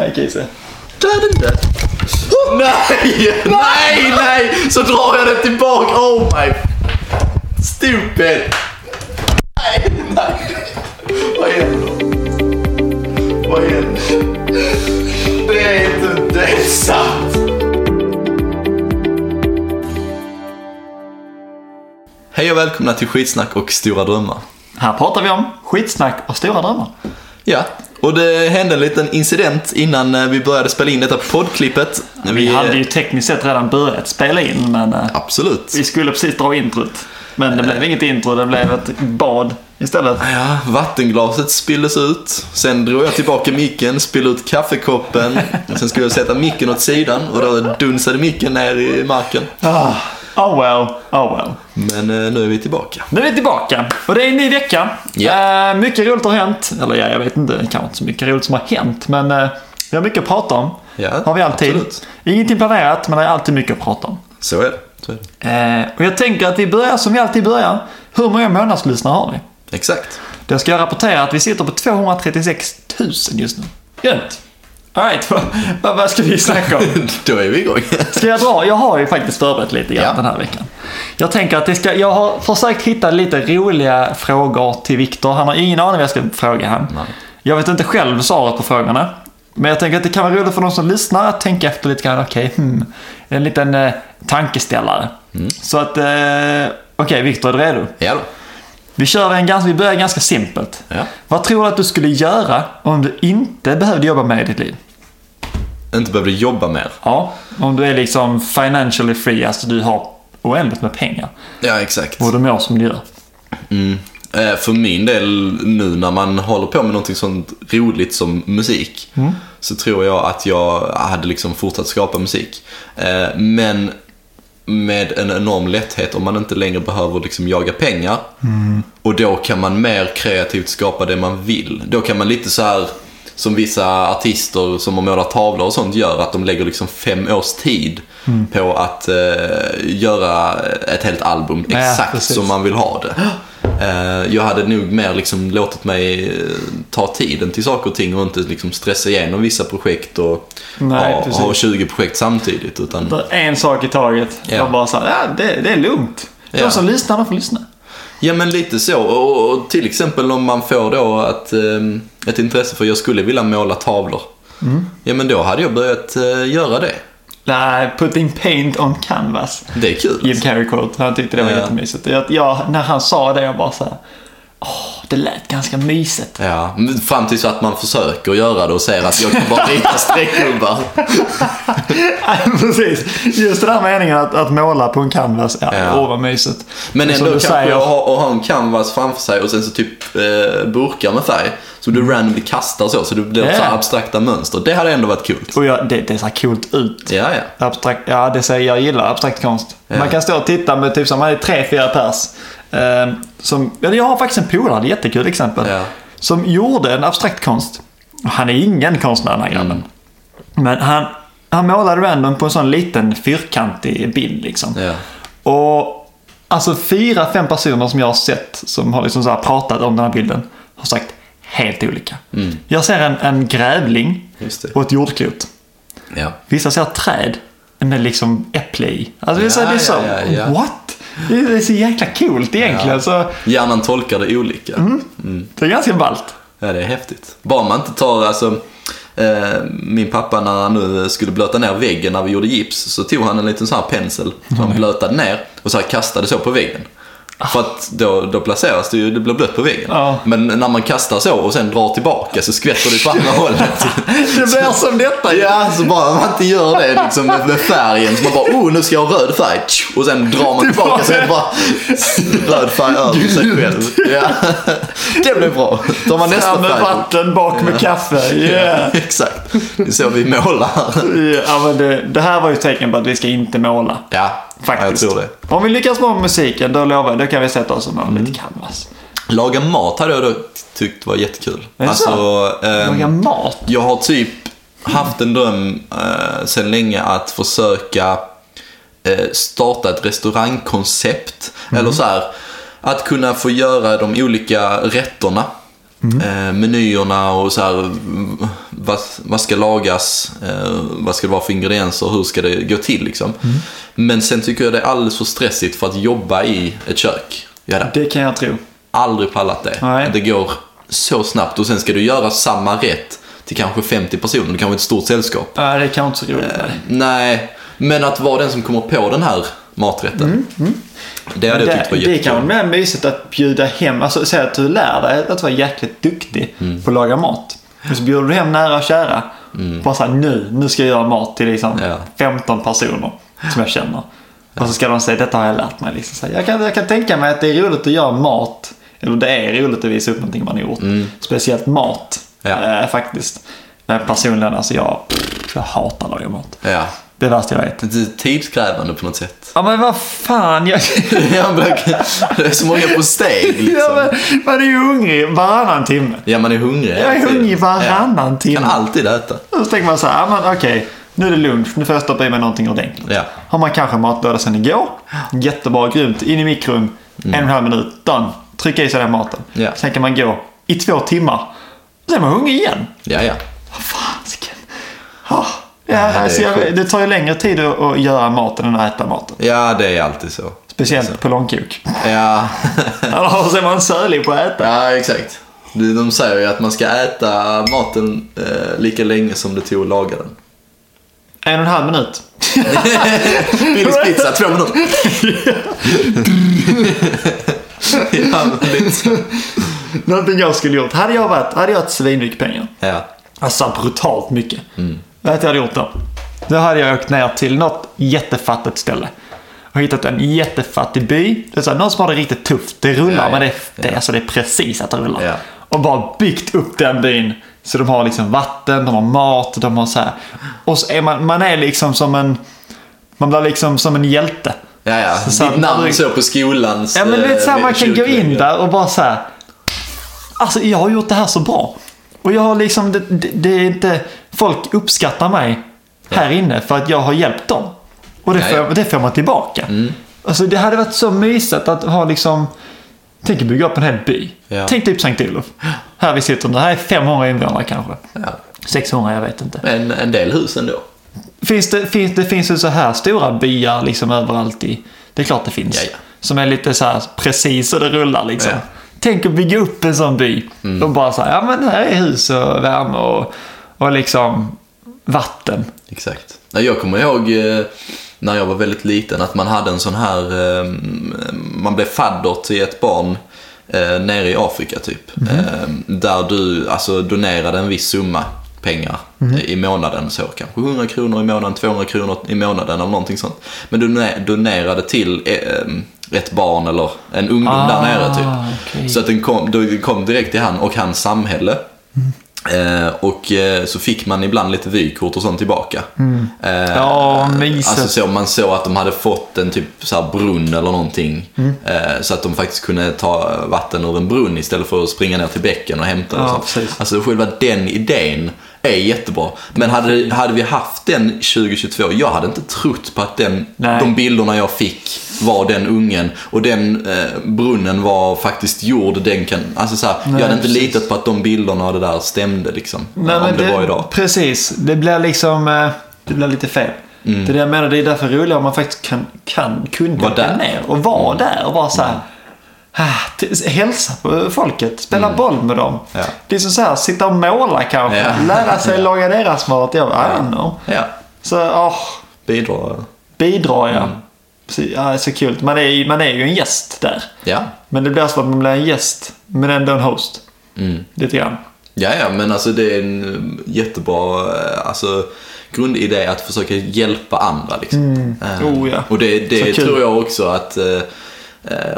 Nej, Kiese. Döden Nej, nej, nej! Så drar jag den tillbaka. Oh my... Stupid. Nej, nej. Vad händer? Vad händer? Det är inte... Det är sant. Hej och välkomna till Skitsnack och Stora Drömmar. Här pratar vi om skitsnack och stora drömmar. Ja, och det hände en liten incident innan eh, vi började spela in detta poddklippet. Vi hade ju tekniskt sett redan börjat spela in, men eh, Absolut. vi skulle precis dra introt. Men det blev inget intro, det blev ett bad istället. Ja, vattenglaset spilldes ut. Sen drog jag tillbaka micken, spillde ut kaffekoppen. Sen skulle jag sätta micken åt sidan och då dunsade micken ner i marken. Ah, oh well, oh well. Men eh, nu är vi tillbaka. Nu är vi tillbaka och det är en ny vecka. Ja. Eh, mycket roligt har hänt. Eller ja, jag vet inte, kanske inte så mycket roligt som har hänt. Men eh, vi har mycket att prata om. Ja, har vi alltid. absolut. Ingenting planerat, men det är alltid mycket att prata om. Så är det. Så är det. Eh, och jag tänker att vi börjar som vi alltid börjar. Hur många månadslyssnare har vi? Exakt. Då ska jag rapportera att vi sitter på 236 000 just nu. Gött! Alright, vad, vad, vad ska vi snacka om? då är vi igång. Ska jag dra? Jag har ju faktiskt förberett lite grann Ja. den här veckan. Jag tänker att det ska, jag har försökt hitta lite roliga frågor till Viktor. Han har ingen aning vad jag ska fråga han. Nej. Jag vet inte själv svaret på frågorna. Men jag tänker att det kan vara roligt för de som lyssnar att tänka efter lite grann. Okej, hmm, en liten eh, tankeställare. Mm. Så att, eh, okej Viktor, är du redo? ja då. Vi kör en ganska, vi börjar ganska simpelt. Ja. Vad tror du att du skulle göra om du inte behövde jobba mer i ditt liv? Inte behövde jobba mer. Ja, om du är liksom financially free, alltså du har oändligt med pengar. Ja, exakt. Och du mår som du gör. Mm. Eh, För min del nu när man håller på med någonting sånt roligt som musik så tror jag att jag hade liksom fortsatt skapa musik. Eh, Men med en enorm lätthet om man inte längre behöver liksom jaga pengar. Och då kan man mer kreativt skapa det man vill. Då kan man lite så här som vissa artister som har målat tavlor och sånt gör, att de lägger liksom fem års tid på att eh, göra ett helt album Ja, exakt precis. som man vill ha det. Eh, jag hade nog mer liksom låtit mig eh, ta tiden till saker och ting och inte liksom stressa igenom vissa projekt och Nej, ha, ha 20 projekt samtidigt. Utan, En sak i taget. Ja. Jag bara såhär, ja det, det är lugnt. De Ja. som lyssnar, de får lyssna. Ja men lite så. Och, och till exempel om man får då att, eh, ett intresse för jag skulle vilja måla tavlor. Mm. Ja men då hade jag börjat eh, göra det. Nej, putting paint on canvas. Det är kul. Jim Carrey quote. Han tyckte det var Ja. jättemysigt. Jag, jag, när han sa det, jag bara såhär, åh, det lät ganska mysigt. Ja, fram tills att man försöker göra det och ser att jag kan bara rita streckgubbar. Precis. Just den där meningen att, att måla på en canvas, ja, Ja. åh vad mysigt. Men ändå kanske säger- ha, ha en canvas framför sig och sen så typ eh, burkar med färg. Så du randomly kastar så, så det blir Ja. så abstrakta mönster. Det hade ändå varit kul. Och jag, det, det ser coolt ut. Ja, ja. Abstrakt, ja, det säger jag gillar abstrakt konst. Man kan stå och titta med typ som man är tre, fyra pers. Eh, som, ja, jag har faktiskt en polare, jättekul exempel. Ja. Som gjorde en abstrakt konst. Han är ingen konstnär den här grabben. Mm. Men han, han målade random på en sån liten fyrkantig bild liksom. Ja. Och alltså fyra, fem personer som jag har sett som har liksom så pratat om den här bilden har sagt helt olika. Jag ser en, en grävling Mm. Och ett jordklot. ja. Vissa ser träd med liksom äpple i. Alltså Ja, det är så ja, what? Det är, så jäkla coolt egentligen. Ja. Så Hjärnan tolkar det olika. det är ganska ballt. Ja, det är häftigt. Bara man inte tar, alltså, eh, min pappa när han nu skulle blöta ner väggen när vi gjorde gips så tog han en liten sån här pensel som han blötade ner och så här kastade så på väggen. För att då, då placeras det ju, det blir blött på väggen. Ja. Men när man kastar så och sen drar tillbaka så skvätter det på andra hållet. Det blir som detta ju. Ja, så bara man inte gör det liksom med, med färgen. Så man bara, oh nu ska jag ha röd färg. Och sen drar man tillbaka så är det bara röd färg över sig själv. Ja. Det blir bra. Tar man nästa Fram med färg. vatten, bak med kaffe. Yeah. Exakt. Det är så vi målar. Ja, men det, det här var ju tecken på att vi ska inte måla. Ja, Faktiskt. jag tror det. Om vi lyckas med musiken, då lovar jag, då kan vi sätta oss och måla Mm. lite canvas. Laga mat hade jag då tyckt var jättekul. Är det Alltså, ehm, Laga mat. jag har typ haft en dröm eh, sedan länge att försöka eh, starta ett restaurangkoncept. Eller så här, att kunna få göra de olika rätterna eh, menyerna och så här, vad, vad ska lagas, eh, vad ska det vara för ingredienser, hur ska det gå till liksom. Men sen tycker jag det är alldeles för stressigt för att jobba i ett kök. Hade Det kan jag tro. aldrig pallat det. Nej. Det går så snabbt och sen ska du göra samma rätt till kanske 50 personer, det kanske är ett stort sällskap. Ja, det kan inte så roligt. nej. Nej, men att vara den som kommer på den här maträtten. Det hade jag tyckt var Mm, det, kan jättekul. vara mer mysigt att bjuda hem, alltså säg att du lär dig att vara jäkligt duktig Mm. på att laga mat. Och så bjuder du hem nära och kära. Bara såhär, nu, nu ska jag göra mat till liksom Ja. 15 personer som jag känner. Och så ska de säga, detta har jag lärt mig. Liksom. Så jag, kan, jag kan tänka mig att det är roligt att göra mat. Eller det är roligt att visa upp någonting man har gjort. Speciellt mat. Mm. Ja. Eh, faktiskt. Men personligen, alltså jag, jag hatar att laga mat. Ja. Det är värsta jag vet. Det är tidskrävande på något sätt. Ja men vad fan. Jag... Ja, det är så många på steg Ja, liksom. men, man är ju hungrig varannan timme. Ja, man är hungrig. Jag är hungrig varannan ja. timme. Kan alltid äta. Och så tänker man så här, ja, men okej, nu är det lunch, nu får jag stoppa i mig någonting ordentligt. Ja. Har man kanske matlåda sen igår, jättebra, grymt, in i mikron, en och en halv minut, done. Trycka i sig den maten. Mm. Ja. Sen kan man gå i två timmar. Sen är man hungrig igen. Ja, ja. Vad fasiken. Ah, Ja, det är alltså, jag, det tar ju längre tid att, göra maten än att äta maten. Ja, det är alltid så. Speciellt på långkok. Ja, Annars är man sölig på att äta. ja exakt. De säger ju att man ska äta maten eh, lika länge som det tog att laga den. En och en halv minut. Billys pizza, två minuter. ja, lite. Någonting jag skulle gjort. Hade jag varit, hade jag haft svinmycket pengar. Ja. Alltså brutalt mycket. Vad hade jag gjort då? Då hade jag åkt ner till något jättefattigt ställe. Och hittat en jättefattig by. Det är så här, någon som har det riktigt tufft. Det rullar, Ja, men ja. det, det, alltså, det är precis att det rullar. Ja. Och bara byggt upp den byn. Så de har liksom vatten, de har mat, de har så här. Och så är man, man är liksom som en... Man blir liksom som en hjälte. Ja, ja. Så- så- Ditt namn så på skolans Ja men det är så här, eh, man kan gå in där och bara så här. Alltså jag har gjort det här så bra. Och jag har liksom, det, det, det är inte, folk uppskattar mig här inne för att jag har hjälpt dem. Och det, får, det får man tillbaka. Mm. Alltså det hade varit så mysigt att ha liksom, tänk att bygga upp en hel by. Ja. Tänk typ Sankt Olof. Här vi sitter nu, här är 500 invånare kanske. Ja. 600, jag vet inte. Men en del hus ändå. Finns det, finns, det finns ju så här stora byar liksom överallt i... Det är klart det finns. Ja, ja. Som är lite så här precis och det rullar liksom. Ja. Mm. Tänk att bygga upp en sån by. Och bara så här, ja men här är hus och värme och, och liksom vatten. Exakt. Ja, Jag kommer ihåg eh, när jag var väldigt liten att man hade en sån här, eh, man blev fadder till ett barn eh, nere i Afrika typ. Eh, där du alltså donerade en viss summa pengar Mhm. i månaden. Så kanske 100 kronor i månaden, 200 kronor i månaden eller någonting sånt. Men du doner- donerade till ett barn eller en ungdom där Ah, nere typ. okej. Så att den kom, då kom direkt till han och hans samhälle. Eh, och eh, så fick man ibland lite vykort och sånt tillbaka. Eh, Mm. Ja, mysigt. Alltså så man såg att de hade fått en typ så brunn eller någonting. Mm. Eh, så att de faktiskt kunde ta vatten ur en brunn istället för att springa ner till bäcken och hämta det. Ja, precis. Alltså själva den idén är jättebra. Men hade, hade vi haft den 2022, jag hade inte trott på att den, Nej. de bilderna jag fick var den ungen. Och den eh, brunnen var faktiskt gjord, den kan, alltså så här, jag hade inte precis. litat på att de bilderna och det där stämde liksom. Nej, om men det, var idag. Precis, det blir liksom, eh, det blir lite fel. Mm. Det är det jag menar, det är därför roligare om man faktiskt kan, kan där. Mm. ner och vara där och bara så här. T- hälsa på folket, spela boll med dem. Mm. Ja. Det är som så här, sitta och måla kanske. Ja. Lära sig laga deras mat. Jag I don't know. Ja, Så, åh, bidrar. bidrar jag. Mm. Så, ja, så kul. Man är, man är ju en gäst där. Ja. Men det blir som att man blir en gäst, men ändå en host. Mm. Lite grann. Ja, ja, men alltså det är en jättebra eh, alltså, grundidé att försöka hjälpa andra. Liksom. Eh, Oh, ja. Och det, det tror jag också att eh, eh,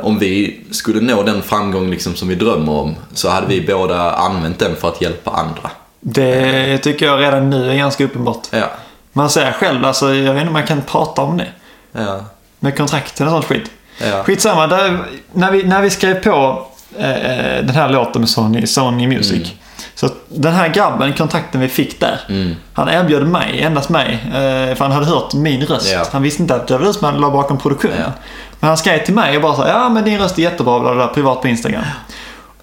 om vi skulle nå den framgång liksom, som vi drömmer om så hade vi båda använt den för att hjälpa andra. Det tycker jag redan nu är ganska uppenbart. Ja, Man säger själv, alltså, jag vet inte om man kan prata om det. ja, Med kontrakten och sånt skit. ja. Skitsamma, där, när, vi, när vi skrev på eh, den här låten med Sony, Sony Music. Så den här grabben, kontakten vi fick där. Mm. Han erbjöd mig, endast mig, eh, för han hade hört min röst. Ja. Han visste inte att det var du som låg bakom produktionen. Ja. Men han skrev till mig och bara sa ja men din röst är jättebra, bla, bla, privat på Instagram.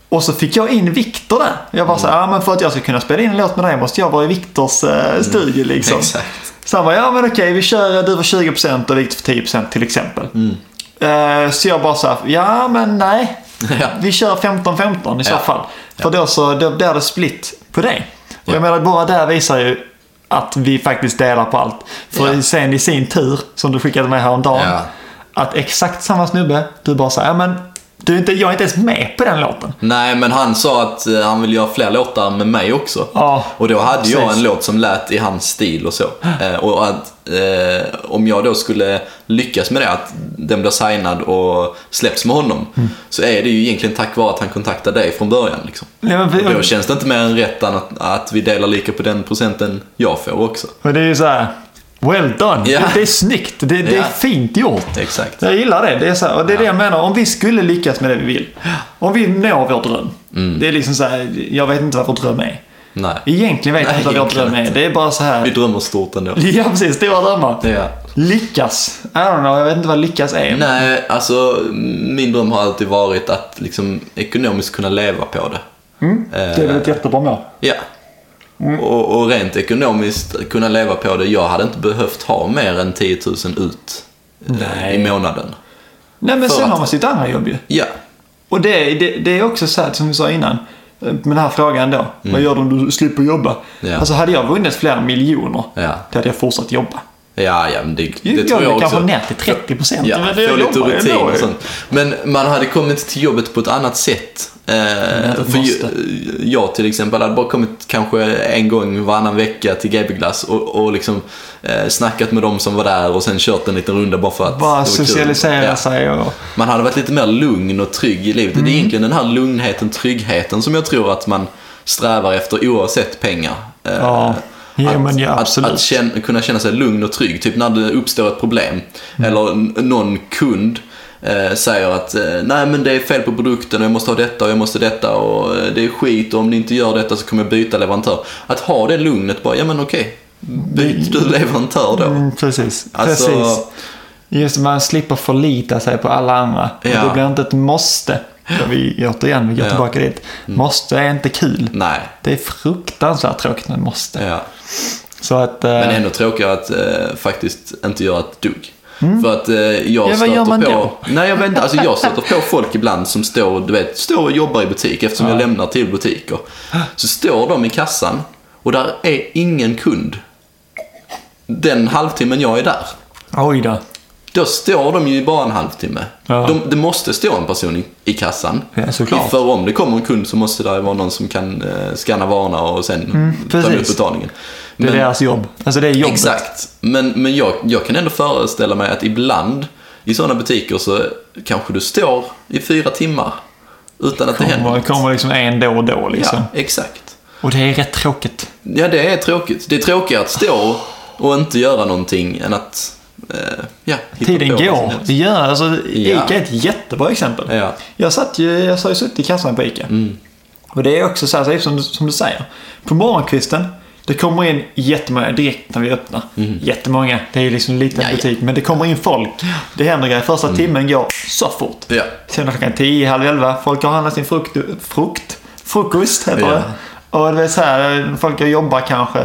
Och så fick jag in Viktor där. Jag var så här, ja men för att jag ska kunna spela in en låt med dig måste jag vara i Viktors eh, studio liksom. Exakt. Så han bara, ja men okej vi kör, du får 20% och Viktor får 10% till exempel. Eh, så jag bara så här, ja men nej. Ja. Vi kör 15-15 i så Ja. fall. För då så då blir det split på det. Och jag menar bara där visar ju att vi faktiskt delar på allt. För sen i sin tur, som du skickade med häromdagen. Ja. Att exakt samma snubbe, du bara säger ja men du är inte, jag är inte ens med på den låten. Nej, men han sa att eh, han vill göra fler låtar med mig också. Ja, och då hade jag precis. en låt som lät i hans stil och så. Eh, och att eh, om jag då skulle lyckas med det, att den blir signad och släpps med honom, Mm. så är det ju egentligen tack vare att han kontaktade dig från början. Liksom. Ja, men vi- Och då känns det inte mer än rätt än att, att vi delar lika på den procenten jag får också. Och det är ju så här, well done. Ja. Det, är snyggt, det, det är Ja. fint gjort. Exakt. Jag gillar det. det är så här, och det är det jag menar, om vi skulle lyckas med det vi vill. Om vi når vår dröm. Mm. Det är liksom så här, jag vet inte vad vår dröm är. Nej. Egentligen vet jag inte vad vår dröm är. Det är bara så här, Vi drömmer stort ändå. ja precis, stora drömmar. Ja. Lyckas. I don't know, jag vet inte vad lyckas är. Nej, alltså min dröm har alltid varit att liksom ekonomiskt kunna leva på det. Mm. Det är väl ett jättebra mål. Ja. Och, och rent ekonomiskt kunna leva på det. Jag hade inte behövt ha mer än 10 000 ut eh, Nej. i månaden. Nej men För sen att- har man sitt andra jobb ju. Ja. Och det, det, det är också så här, som vi sa innan. Med den här frågan då. Vad gör du om du slipper jobba? Mm. Ja. Alltså hade jag vunnit flera miljoner. Ja. Då hade jag fortsatt jobba. Ja, ja, men det, det jag tror jag också. kanske ner till 30 procent. Ja, men få jag lite jobbar rutin och sånt. Men man hade kommit till jobbet på ett annat sätt. Eh, för jag, jag till exempel hade bara kommit kanske en gång varannan vecka till GB Glass och, och liksom eh, snackat med dem som var där och sen kört en liten runda bara för att Bara socialisera Ja. sig och... Man hade varit lite mer lugn och trygg i livet. Mm. Det är egentligen den här lugnheten, tryggheten som jag tror att man strävar efter oavsett pengar. Eh, Ja. Ja, att, men ja, att, absolut. att känna, kunna känna sig lugn och trygg. Typ när det uppstår ett problem. Mm. Eller någon kund eh, säger att eh, nej men det är fel på produkten och jag måste ha detta och jag måste detta och eh, det är skit och om ni inte gör detta så kommer jag byta leverantör. Att ha det lugnet bara, ja men okej. Byt du leverantör då. Mm, precis. Alltså- precis. Just man slipper förlita sig på alla andra. Ja. Det blir inte ett måste. Ja. Vi, återigen, vi går Ja. tillbaka dit. Måste är inte kul. Nej. Det är fruktansvärt tråkigt med måste. Ja. Så att... eh, Men ännu tråkigare att eh, faktiskt inte göra ett dugg. För att eh, jag Mm. Ja, stöter på... då? Nej, jag vet inte. Alltså jag stöter på folk ibland som står, du vet, står och jobbar i butik eftersom jag lämnar till butiker. Så står de i kassan och där är ingen kund. Den halvtimmen jag är där. Oj då. Då står de ju bara en halvtimme. Ja. De, det måste stå en person i, i kassan. Ja, såklart. För om det kommer en kund så måste det vara någon som kan eh, scanna varorna och sen ta precis. emot betalningen. Det är Men- deras jobb. Alltså det är jobbet. Exakt. Men, men jag, jag kan ändå föreställa mig att ibland i sådana butiker så kanske du står i fyra timmar utan att det händer Kommer, något. kommer liksom en då och då liksom. Ja, exakt. Och det är rätt tråkigt. Ja, det är tråkigt. Det är tråkigare att stå och inte göra någonting än att ja, hitta Tiden går. gör, alltså, Ja. Ica är ett jättebra exempel. Ja. Mm. Jag satt ju, jag har ju suttit i kassan på Ica. Och det är också så här, som, som du säger. På morgonkvisten, det kommer in jättemånga direkt när vi öppnar. Jättemånga. Det är ju liksom en liten Mm. Ja, ja. butik. Men det kommer in folk. Det händer grejer. Första timmen går så fort. Ja. Sen klockan 10, halv 11. Folk har handlat sin frukt, frukt frukost heter Ja. det. Och det är så här, folk jobbar kanske.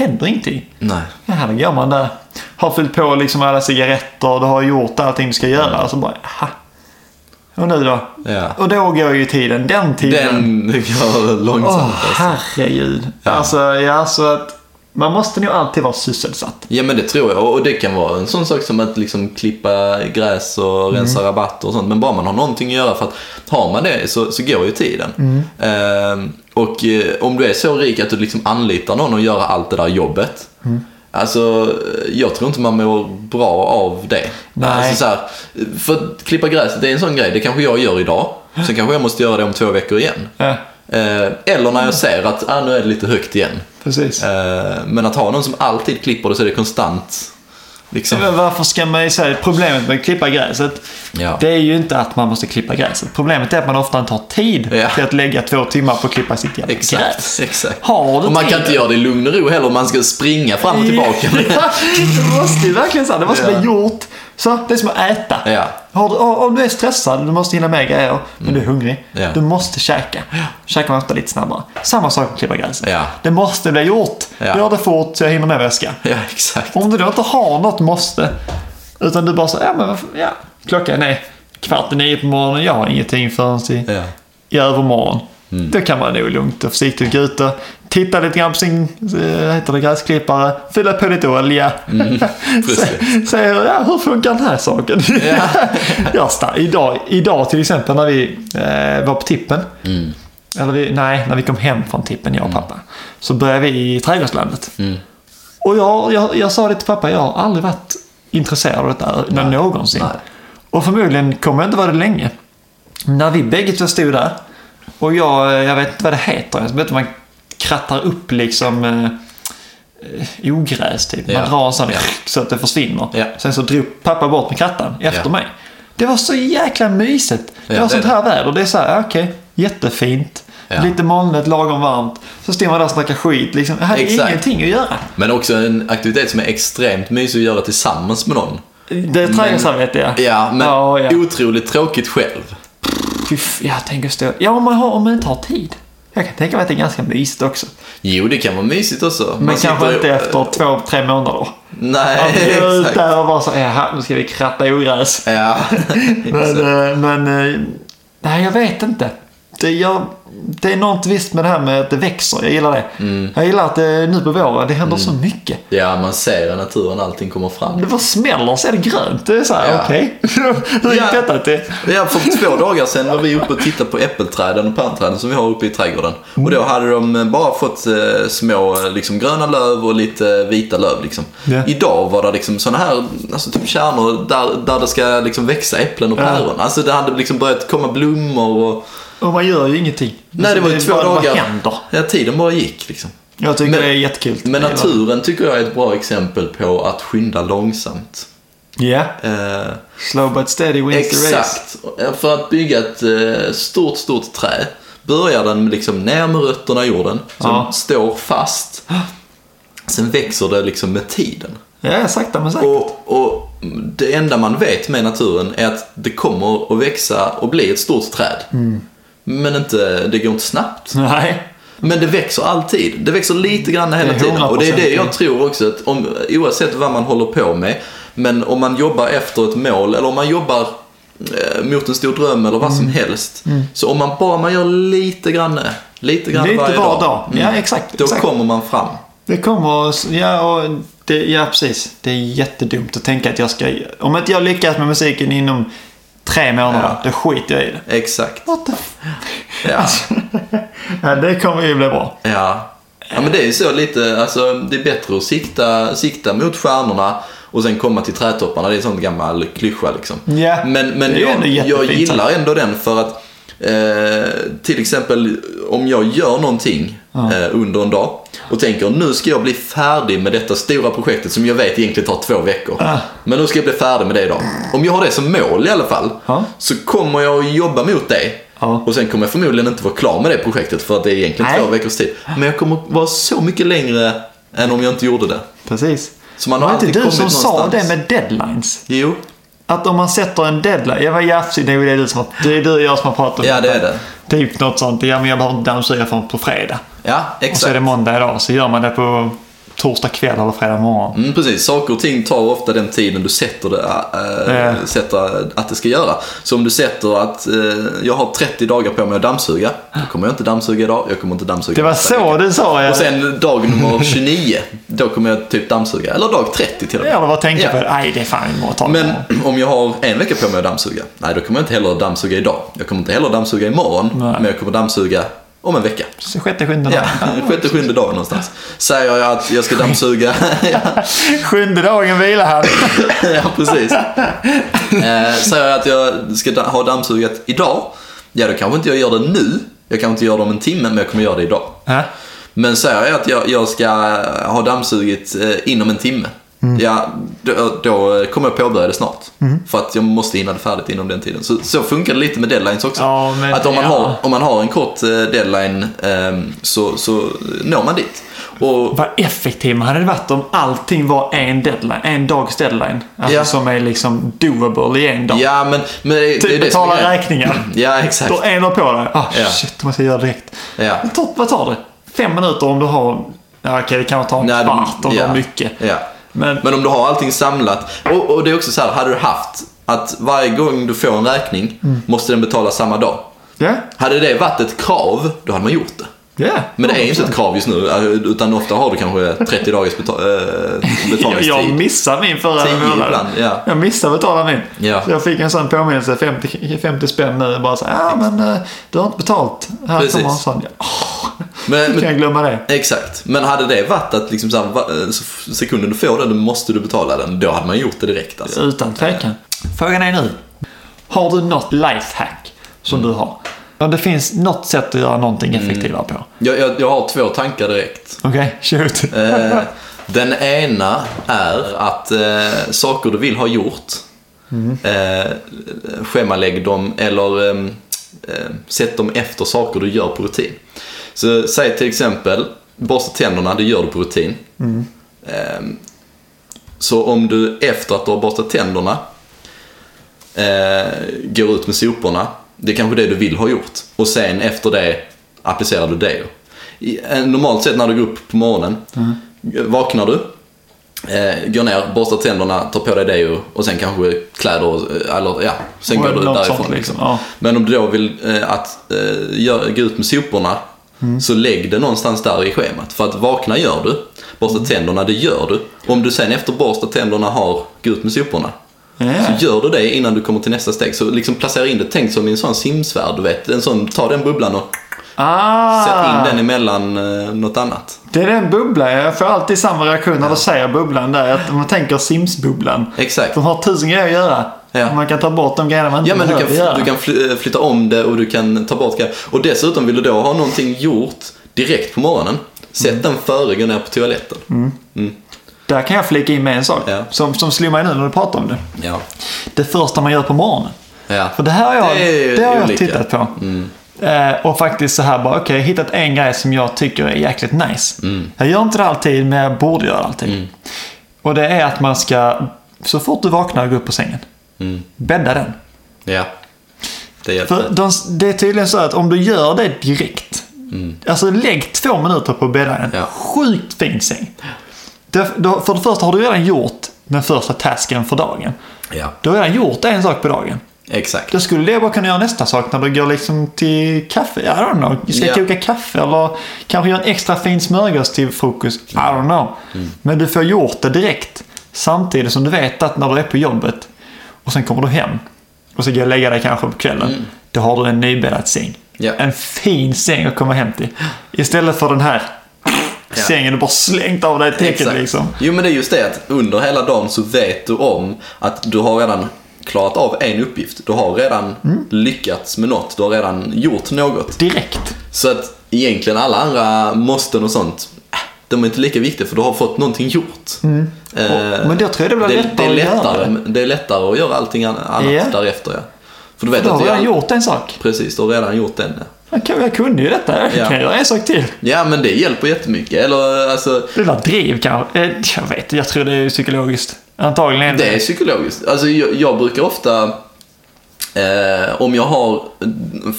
Händer ingenting. Nej. Ja, då går man där. Har fyllt på liksom alla cigaretter, du har gjort allting du ska göra. Och så bara, aha. Och nu då? Ja. Och då går ju tiden, den tiden. Den går långsamt Åh, alltså. herregud. Ja. Alltså, ja, så att man måste nog alltid vara sysselsatt. Ja men det tror jag och det kan vara en sån sak som att liksom klippa gräs och rensa rabatter och sånt. Men bara man har någonting att göra för att har man det så, så går ju tiden. Ehm, och eh, om du är så rik att du liksom anlitar någon att göra allt det där jobbet. Alltså jag tror inte man mår bra av det. Nej. Alltså, så här, för att klippa gräset det är en sån grej, det kanske jag gör idag. Sen kanske jag måste göra det om två veckor igen. Ja, Eh, eller när jag ser att ah, nu är det lite högt igen. precis. Eh, Men att ha någon som alltid klipper det så är det konstant. Liksom. Men varför ska man säga problemet med att klippa gräset? Ja. Det är ju inte att man måste klippa gräset. Problemet är att man ofta inte har tid Ja. till att lägga två timmar på att klippa sitt jävla gräs. Exakt, exakt. Har du och man kan tid? inte göra det i lugn och ro heller, man ska springa fram och tillbaka. Ja, det måste ju verkligen så. här, Det måste Ja. bli gjort Så, det är som att äta. Ja. Du, om du är stressad, du måste hinna med grejer, men du är hungrig. Ja. Du måste käka. Käkar man ofta lite snabbare. Samma sak med att klippa gräset. Ja. Det måste bli gjort. Ja. Gör det fort så jag hinner med väska. Ja, exakt. Om du då inte har något måste, utan du bara säger, ja men varför- ja, klockan är kvart i nio på morgonen, jag har ingenting förrän i, Ja. i övermorgon. Mm. Då kan man nog lugnt och försiktigt gå ut och titta lite grann på sin eh, heter det, gräsklippare, fylla på lite olja. Mm, Se ja, hur funkar den här saken? Ja. jag sta- idag, idag till exempel när vi eh, var på tippen. Mm. Eller vi, nej, när vi kom hem från tippen, jag och pappa. Så började vi i trädgårdslandet. Mm. Och jag, jag, jag sa det till pappa, jag har aldrig varit intresserad av detta Nej. någonsin. Nej. Och förmodligen kommer jag inte vara det länge. När vi bägge två stod där och jag, jag vet inte vad det heter, jag vet inte man krattar upp liksom eh, eh, ogräs typ. Man Ja. drar Ja. så att det försvinner. Ja. Sen så drog pappa bort med krattan efter Ja. mig. Det var så jäkla mysigt. Det var det sånt är här väder. Det är så här, okej, jättefint. Ja. Lite molnigt, lagom varmt. Så står man där och snackar skit. Liksom. Jag hade Exakt. ingenting att göra. Men också en aktivitet som är extremt mysig att göra tillsammans med någon. Det är trädgårdsarbete ja. Ja, men Ja, ja. otroligt tråkigt själv. Fy f- jag tänker stå... Ja, om man, har, om man inte har tid. Jag kan tänka mig att det är ganska mysigt också. Jo, det kan vara mysigt också. Men Man kanske sitter- inte efter två, tre månader. Nej, Att gå ut exakt. där och bara så, jaha, nu ska vi kratta ogräs. Ja, Men, exakt. eh, men eh, nej, jag vet inte. Det, jag, det är något visst med det här med att det växer. Jag gillar det. Mm. Jag gillar att det nu på våren, det händer så mycket. ja, man ser i naturen allting kommer fram. Det bara smäller så är det grönt. Det är så här, Ja. okej. Hur gick Ja. detta till? Ja, för två dagar sedan var vi uppe och tittade på äppelträden och pärnträden som vi har uppe i trädgården. Mm. Och då hade de bara fått eh, små eh, liksom, gröna löv och lite vita löv. Liksom. Ja. Idag var det liksom sådana här alltså, typ kärnor där, där det ska liksom, växa äpplen och Ja. päron. Alltså det hade liksom börjat komma blommor och... Och man gör ju ingenting. Nej, det var ju två bara- dagar. Vad händer? Ja, tiden bara gick liksom. Jag tycker Men- det är jättekul. Men naturen tycker jag är ett bra exempel på att skynda långsamt. Ja. Eh, Slow but steady wins the race. Exakt. För att bygga ett eh, stort, stort trä börjar den liksom ner med rötterna i jorden, som Ja. står fast. Sen växer det liksom med tiden. Ja, sakta men säkert. Och, och det enda man vet med naturen är att det kommer att växa och bli ett stort träd. Mm. Men inte, det går inte snabbt. Nej. Men det växer alltid. Det växer lite grann hela tiden. Och det är det 100% jag tror också. Att om, oavsett vad man håller på med. Men om man jobbar efter ett mål eller om man jobbar eh, mot en stor dröm eller vad som Mm. helst. Så om man bara man gör lite grann, lite grann Lite varje var dag. dag. Ja, exakt, Då exakt. kommer man fram. Det kommer, ja, och det, ja precis. Det är jättedumt att tänka att jag ska, om inte jag lyckas med musiken inom tre månader, Ja. då skiter jag i det. Exakt. What the Ja. ja, det kommer ju bli bra. Ja. ja, men det är ju så lite, alltså det är bättre att sikta, sikta mot stjärnorna och sen komma till trädtopparna. Det är en sån gammal klyscha liksom. Ja, Men, men jag, jag gillar ändå den för att eh, till exempel om jag gör någonting eh, under en dag och tänker nu ska jag bli färdig med detta stora projektet som jag vet egentligen tar två veckor. Ah. Men nu ska jag bli färdig med det idag. Om jag har det som mål i alla fall Ja. så kommer jag att jobba mot det. Ja. Och sen kommer jag förmodligen inte vara klar med det projektet för att det är egentligen Nej. två veckors tid. Men jag kommer vara så mycket längre än om jag inte gjorde det. Precis. Så man har var inte du som sa någonstans. det med deadlines? Jo, Att om man sätter en deadline, jag var jafsig, det är det du som har, det är du och jag som har pratat om ja det är det. Typ något sånt, ja men jag behöver inte dammsuga förrän på fredag. Ja, Och så är exakt. det måndag idag, så gör man det på torsdag kväll eller fredag morgon. Mm, precis, saker och ting tar ofta den tiden du sätter, det, äh, Ja. sätter att det ska göra. Så om du sätter att äh, jag har 30 dagar på mig att dammsuga, då kommer jag inte dammsuga idag, jag kommer inte dammsuga Det var så vecka. du sa ja. Och sen dag nummer 29, då kommer jag typ dammsuga. Eller dag 30 till och med. Jag bara tänkte Ja. på nej det är fan imorgon. ta Men om jag har en vecka på mig att dammsuga, nej då kommer jag inte heller dammsuga idag. Jag kommer inte heller dammsuga imorgon, Nej. men jag kommer dammsuga om en vecka. Sjätte, sjunde Ja, dagen. sjätte, sjunde dagen någonstans. Säger jag att jag ska dammsuga, Sjunde dagen vilar han. ja precis. Eh, säger jag att jag ska ha dammsugat idag, ja då kanske inte jag gör det nu. Jag kanske inte gör det om en timme, men jag kommer göra det idag. Ja. Men säger jag att jag, jag ska ha dammsugit eh, inom en timme, ja då, då kommer jag påbörja det snart. För att jag måste hinna det färdigt inom den tiden. Så, så funkar det lite med deadlines också. Ja, men- att om man, ja. har, om man har en kort eh, deadline eh, så, så når man dit. Och, Vad effektiv man hade varit om allting var en deadline, en dags deadline. Alltså Ja. som är liksom doable i en dag. ja, men, men det, det Typ det är betala grejen. räkningar. Ja, exakt. Då är en dag på dig. Ah, Ja. Shit, det måste jag göra direkt. Ja. Det vad tar det? Fem minuter om du har... Ja, okej, det kan ta en Nej, kvart om du har mycket. Ja. Men, Men om du har allting samlat. Och, och det är också så här, hade du haft att varje gång du får en räkning Mm. måste den betalas samma dag. ja, Hade det varit ett krav, då hade man gjort det. Ja. Men det är inte ett krav just nu, eh, utan ofta har du kanske 30 dagars beta- äh, Jag, betalningstid. jag missade min förra Tio månad. ibland, ja. Jag missade betala min. Ja. Så jag fick en sån påminnelse, 50, 50 spänn nu. Bara så ja men eh, du har inte betalt. Här Precis. kommer en sån. Ja, Men, kan jag glömma det? exakt. Men hade det varit att liksom så här, sekunden du får den, då måste du betala den. Då hade man gjort det direkt alltså. Utan tvekan. Frågan är nu. Har du något lifehack som Mm. du har? Ja, det finns något sätt att göra någonting effektivare på. Jag, jag, jag har två tankar direkt. Okej, shoot. Eh, den ena är att eh, saker du vill ha gjort, eh, schemalägg dem eller eh, eh, sätt dem efter saker du gör på rutin. Så säg till exempel, borsta tänderna, det gör du på rutin. Eh, så om du efter att du har borstat tänderna eh, går ut med soporna, det är kanske det du vill ha gjort. Och sen efter det applicerar du deo. I- eh, Normalt sett när du går upp på morgonen, vaknar du, eh, går ner, borstar tänderna, tar på dig deo och sen kanske kläder, och, eh, eller ja, sen Och går du därifrån. sånt liksom. liksom, ja. Men om du då vill eh, att eh, gå ut med soporna, Mm. så lägg det någonstans där i schemat. För att vakna gör du, borsta Mm. tänderna, det gör du. Om du sen efter borsta tänderna har gå ut med soporna, Ja. så gör du det innan du kommer till nästa steg. Så liksom placera in det, tänk som i en sån simsvärd, du vet. En sån, ta den bubblan och Ah, sätt in den emellan eh, något annat. Det är den bubblan. Jag får alltid samma reaktion när du säger bubblan där. Att man tänker Sims-bubblan. Exakt. De har tusen grejer att göra. Ja. Man kan ta bort de grejerna man inte Ja men du kan, göra. du kan fly- flytta om det och du kan ta bort grejer. Och dessutom vill du då ha någonting gjort direkt på morgonen. Sätt Mm. den före, gå ner på toaletten. Där kan jag flika in med en sak. Ja. Som, som slår mig nu när du pratar om det. Ja. Det första man gör på morgonen. ja. För det här har jag, Det det har jag olika. tittat på. Eh, och faktiskt så här bara, okej, har hittat en grej som jag tycker är jäkligt nice. Jag gör inte det alltid, men jag borde göra det alltid. Och det är att man ska, så fort du vaknar, gå upp på sängen. Bädda den. Ja. Det hjälper. För de, det är tydligen så att om du gör det direkt. Alltså lägg två minuter på att bädda en Ja. sjukt fin säng. För det första har du redan gjort den första tasken för dagen. Ja, Du har redan gjort en sak på dagen. exakt. Då skulle det bara kunna göra nästa sak när du går liksom till kaffe. I don't know. Du ska Ja. koka kaffe eller kanske göra en extra fin smörgås till frukost. I don't know. Men du får gjort det direkt. Samtidigt som du vet att när du är på jobbet och sen kommer du hem och så går och lägga dig kanske på kvällen. Då har du en nybäddad säng. Ja. En fin säng att komma hem till. Istället för den här sängen du bara slängt av dig täcket liksom. Jo men det är just det att under hela dagen så vet du om att du har redan klarat av en uppgift. Du har redan Mm. lyckats med något. Du har redan gjort något. Direkt. Så att egentligen alla andra måsten och sånt, äh, de är inte lika viktiga för du har fått någonting gjort. Eh, Mm. Och- men då tror jag det blir det, lättare det är att göra lättare, det. är lättare att göra allting an- annat Ja. därefter. Ja. För du vet Du har att du redan gjort en sak. Precis, du har redan gjort den. Ja. Jag, kunde ju detta. Jag Ja. kan göra en sak till. ja men det hjälper jättemycket. Eller alltså, Det där driv kanske. Eh, Jag vet Jag tror det är psykologiskt. Antagligen är det Det är psykologiskt. Alltså, jag, jag brukar ofta, eh, om jag har,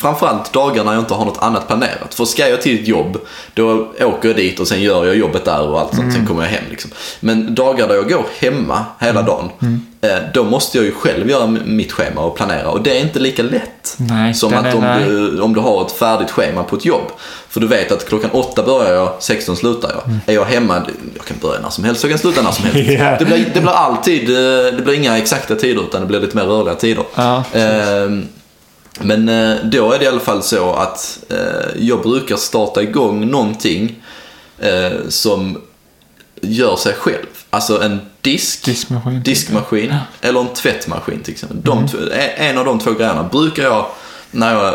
framförallt dagar när jag inte har något annat planerat. För ska jag till ett jobb, då åker jag dit och sen gör jag jobbet där och allt sånt, sen kommer jag hem. Liksom. Men dagar där jag går hemma hela dagen, eh, då måste jag ju själv göra mitt schema och planera. Och det är inte lika lätt Nej, som att om du, om du har ett färdigt schema på ett jobb. För du vet att klockan åtta börjar jag, 16 slutar jag. Mm. Är jag hemma, jag kan börja när som helst, jag kan sluta när som helst. Ja. Det blir, det blir alltid, eh, det blir inga exakta tider utan det blir lite mer rörliga tider. Ja, men eh, då är det i alla fall så att eh, jag brukar starta igång någonting eh, som gör sig själv. Alltså en disk, Diskmaskin. diskmaskin eller en tvättmaskin till exempel. Mm. De, två- en av de två grejerna brukar jag, när jag,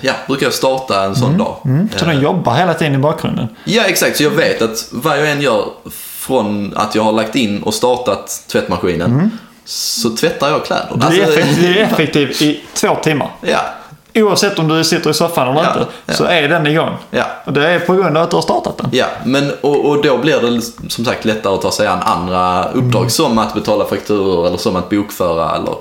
ja, brukar jag starta en sån dag. Mm, så den jobbar hela tiden i bakgrunden. Ja, exakt. Så jag vet att vad jag än gör från att jag har lagt in och startat tvättmaskinen så tvättar jag kläder. Du är Alltså, effektiv, du är effektiv i två timmar. ja, Oavsett om du sitter i soffan eller Ja, inte, ja. så är den igång. Ja. Och det är på grund av att du har startat den. Ja, men och, och då blir det som sagt lättare att ta sig an andra uppdrag Mm. som att betala fakturor eller som att bokföra eller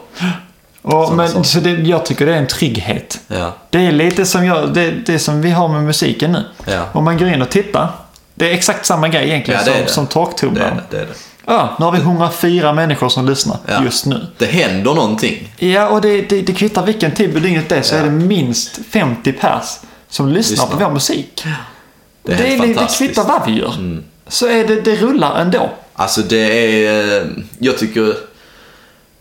Och, Så- men, så. så det, jag tycker det är en trygghet. ja. Det är lite som, jag, det, det som vi har med musiken nu. Ja. Om man går in och tittar. Det är exakt samma grej egentligen Ja, det som, det. som Det torktumlaren. är det. det, är det. Ja, nu har vi 104 människor som lyssnar Ja. just nu. Det händer någonting. Ja, och det, det, det kvittar vilken tid på dygnet det är så Ja. är det minst 50 pers som lyssnar, på Lyssnar. vår musik. Det är det, är, det fantastiskt. Mm. kvittar vad vi gör. Så är det, det rullar ändå. Alltså det är, jag tycker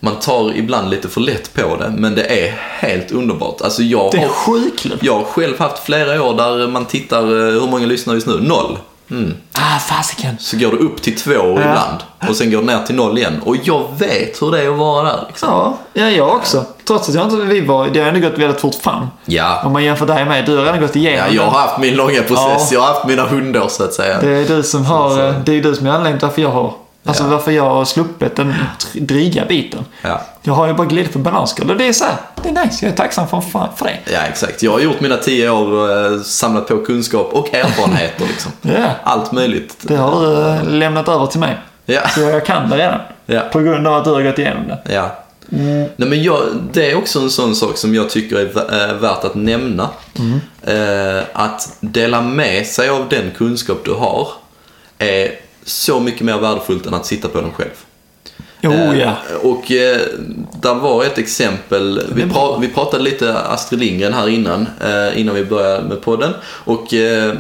man tar ibland lite för lätt på det, men det är helt underbart. Alltså jag Det är skitkul. jag har själv haft flera år där man tittar, eh, hur många lyssnar just nu? Noll. Mm. Ah, fasiken. Så går det upp till två ibland och sen går det ner till noll igen. Och jag vet hur det är att vara där. Liksom. Ja, ja, jag också. Trots att jag inte vi var, det har ändå gått väldigt fort fram. Ja. Om man jämför dig med, du har redan gått igenom ja, jag har haft min långa process. Ja. Jag har haft mina hundår så att säga. Det är du som har, Så- det är du som är anledningen till varför jag har, alltså Ja. varför jag har sluppit den dryga biten. Ja. Jag har ju bara glidit på bananskal och det är så här, det är nice. Jag är tacksam för, för, det. ja, exakt. Jag har gjort mina tio år och eh, samlat på kunskap och erfarenheter. Liksom. Ja, Allt möjligt. det har du eh, lämnat över till mig. Ja. Så jag kan det redan. Ja. På grund av att du har gått igenom det. Ja. Nej, men jag, det är också en sån sak som jag tycker är eh, värt att nämna. Eh, att dela med sig av den kunskap du har är så mycket mer värdefullt än att sitta på den själv. Jo, Eh, ja. Och eh, där var ett exempel, vi, pra, vi pratade lite Astrid Lindgren här innan, eh, innan vi började med podden. Och eh,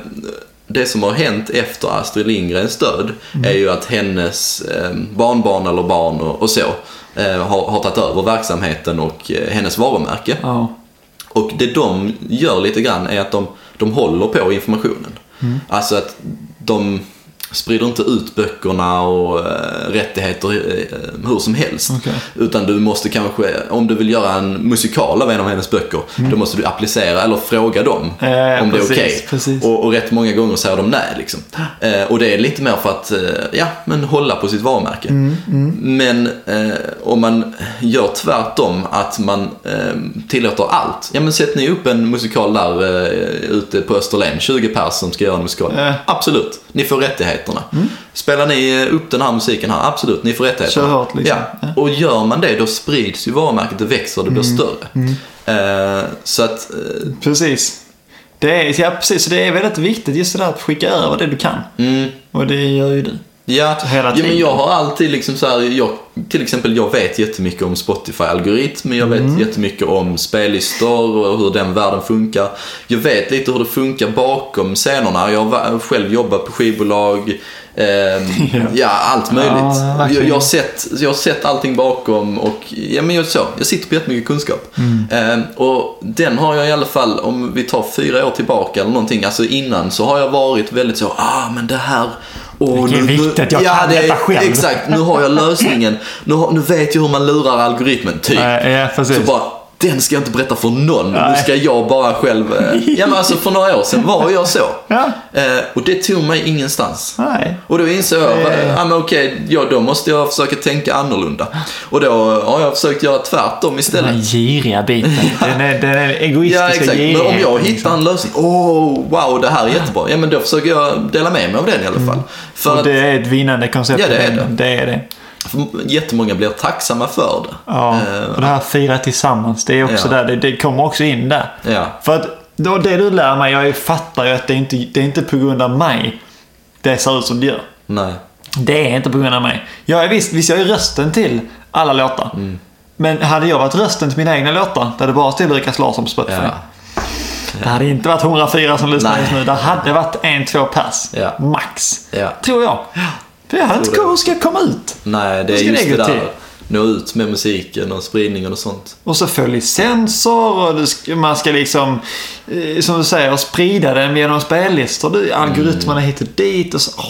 det som har hänt efter Astrid Lindgrens död är ju att hennes eh, barnbarn eller barn och, och så eh, har, har tagit över verksamheten och hennes varumärke. ja. Och det de gör lite grann är att de, de håller på informationen. Mm. Alltså att de sprider inte ut böckerna och eh, rättigheter eh, hur som helst. Okej. Utan du måste kanske, om du vill göra en musikal av en av hennes böcker, då måste du applicera eller fråga dem Mm. Ja, om det är precis, okej. precis. Och, och rätt många gånger säger de nej. Liksom. Eh, och det är lite mer för att eh, ja, men hålla på sitt varumärke. Mm, Men eh, om man gör tvärtom, att man eh, tillåter allt. Ja men sätt ni upp en musikal där eh, ute på Österlen, 20 pers som ska göra en musikal. Absolut, ni får rättigheterna. Mm. Spelar ni eh, upp den här musiken här, absolut, ni får rättigheterna. Kör hårt, liksom. Ja. Och gör man det, då sprids ju varumärket, det växer, det blir Mm. större. Eh, så att, eh, Precis. Det är, ja, precis. Så det är väldigt viktigt just det där att skicka över det du kan. mm, Och det gör ju du. Ja, hela ja men tiden. jag har alltid liksom så här, jag, till exempel jag vet jättemycket om Spotify-algoritm, jag vet Mm. jättemycket om spellistor och hur den världen funkar. Jag vet lite hur det funkar bakom scenerna. Jag har själv jobbat på skivbolag, ehm, ja. allt möjligt. Ja, jag, jag, har sett, jag har sett allting bakom och ja, men jag, så, jag sitter på jättemycket kunskap. Mm. Ehm, och den har jag i alla fall, om vi tar fyra år tillbaka eller någonting, alltså innan så har jag varit väldigt så, ah men det här och Det är viktigt, jag kan det detta själv. Exakt, nu har jag lösningen. Nu, nu vet jag hur man lurar algoritmen, typ. Eh, ja, precis. Så bara, den ska jag inte berätta för någon. Nu Nej. ska jag bara själv... Eh, ja men alltså för några år sedan var jag så. Ja. Eh, och det tog mig ingenstans. Nej. Och då insåg jag, Eh. ja men okej, ja, då måste jag försöka tänka annorlunda. Och då har jag försökt göra tvärtom Den istället. här giriga biten. Den är, den är egoistiska Ja, exakt. Men om jag girigheten, hittar liksom. en lösning, åh, wow, det här är jättebra. Ja, men då försöker jag dela med mig av den i alla fall. För Och att det är ett vinnande koncept. Ja, det är det. Det är det. Jättemånga blir tacksamma för det. Ja, Eh, och det här fira tillsammans, det är också Ja. där. Det, det kommer också in där. ja. För att då, det du lär mig, jag fattar ju att det är inte det är inte på grund av mig det ser ut som det gör. Nej. Det är inte på grund av mig. Jag är visst, visst jag är rösten till alla låtar. Mm. Men hade jag varit rösten till mina egna låtar, där det bara stod Lukas Larsson på Spotify. Ja. Det hade inte varit 104 som lyssnar just nu. Det hade varit en, två pers. Ja. Max. Ja. Tror jag. För jag hade inte hur ska jag komma ut? Nej, det är just det det där. till? Nå ut med musiken och spridningen och sånt. Och så få licenser och ska, man ska liksom, eh, som du säger, sprida den genom spellistor. Algoritmerna hit och dit och så. Åh,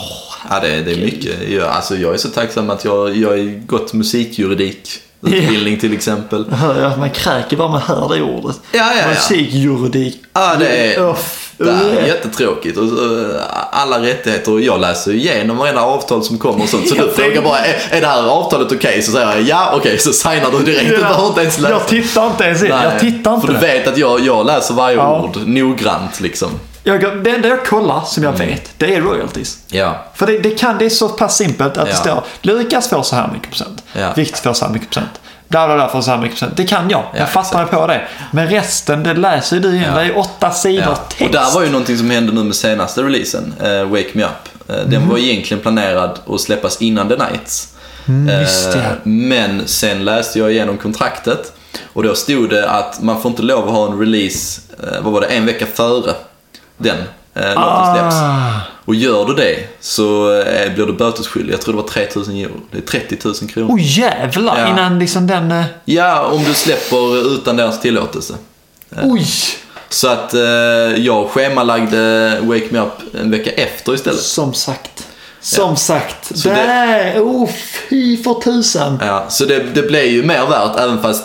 Ja, det, är- det är mycket. Jag, alltså, jag är så tacksam att jag, jag har gått musikjuridik utbildning till exempel. hör man kräker bara man hör det ordet. Ja, ja, ja. Musikjuridik. Ja, det är- Uff. Det är jättetråkigt. Och, så, alla rättigheter och jag läser igenom varenda avtal som kommer och sånt. Så du frågar bara, är, är det här avtalet okej? Så säger jag ja, okej. Så signar du direkt. Du behöver inte ens läsa. Jag tittar inte ens in. Nej, Jag tittar inte. För du vet att jag, jag läser varje Ja. ord noggrant liksom. Jag, det enda jag kollar, som jag vet, det är royalties. Ja. För det, det, kan, det är så pass simpelt att det Ja. står Lukas får så här mycket procent. Ja. Vikt får så här mycket procent. Bla bla bla får så här mycket procent. Det kan jag. Ja, jag fattar mig på det. Men resten, det läser ju du igen. Ja. Det är åtta sidor Ja. text. Och där var ju någonting som hände nu med senaste releasen, eh, Wake Me Up. Eh, den var egentligen planerad att släppas innan The Nights. Mm. Eh, Men sen läste jag igenom kontraktet och då stod det att man får inte lov att ha en release, vad var det, en vecka före den låten släpps. Och gör du det så eh, blir du bötesskyldig. Jag tror det var 3000 euro. Det är 30 000 kronor. Oh jävlar, Ja. innan liksom den... eh, Ja, om du släpper utan deras tillåtelse. Oj! Så att eh, jag schemalagde Wake Me Up en vecka efter istället. Som sagt. Som sagt. Så det. Oh, fy för tusan. Ja, så det, det blev ju mer värt även fast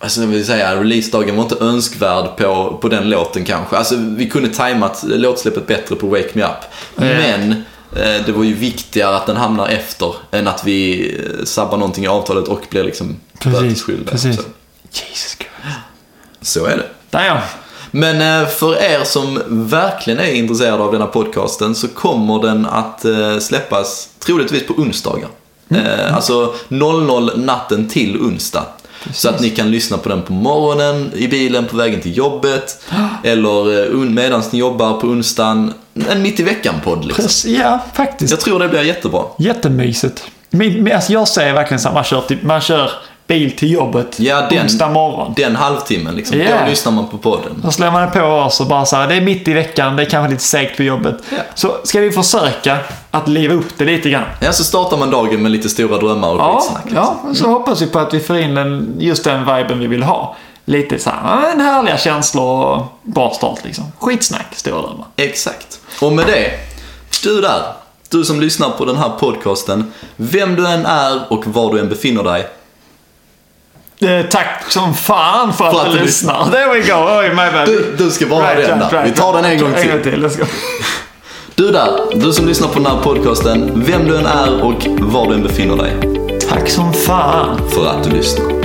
Alltså vill säga, releasedagen var inte önskvärd på, på den låten kanske. Alltså vi kunde tajmat låtsläppet bättre på Wake Me Up. Men eh, det var ju viktigare att den hamnar efter än att vi eh, sabbar någonting i avtalet och blir liksom Precis, bötesskyldiga. precis. Så, Jesus Christ. så är det. Damn. Men eh, för er som verkligen är intresserade av denna podcasten så kommer den att eh, släppas troligtvis på onsdagar. Eh, Alltså 00 natten till onsdag. Så att ni kan lyssna på den på morgonen, i bilen på vägen till jobbet. Eller medan ni jobbar på onsdagen. En mitt i veckan-podd liksom. Precis, ja, faktiskt. Jag tror det blir jättebra. Jättemysigt. Min, min, alltså jag säger verkligen så här, man kör, till, man kör bil till jobbet Ja, den- onsdag morgon. Den halvtimmen liksom. Ja. Då lyssnar man på podden. Då slår man på oss och bara så här, det är mitt i veckan, det är kanske lite segt på jobbet. Ja. Så ska vi försöka att liva upp det lite grann. Ja, så startar man dagen med lite stora drömmar och Ja, skitsnack. Liksom. ja, så hoppas vi på att vi får in den, just den viben vi vill ha. Lite så här, en härliga känslor och bra start liksom. Skitsnack, stora drömmar. Exakt. Och med det, du där, du som lyssnar på den här podcasten, vem du än är och var du än befinner dig, Eh, tack som fan för att, För att du du lyssnar. There we go. Oj, my bad. du, du ska bara ha den där. Vi tar den en gång En gång till. till, let's go. Du där, du som lyssnar på den här podcasten, vem du än är och var du än befinner dig, Tack som fan. för att du lyssnar.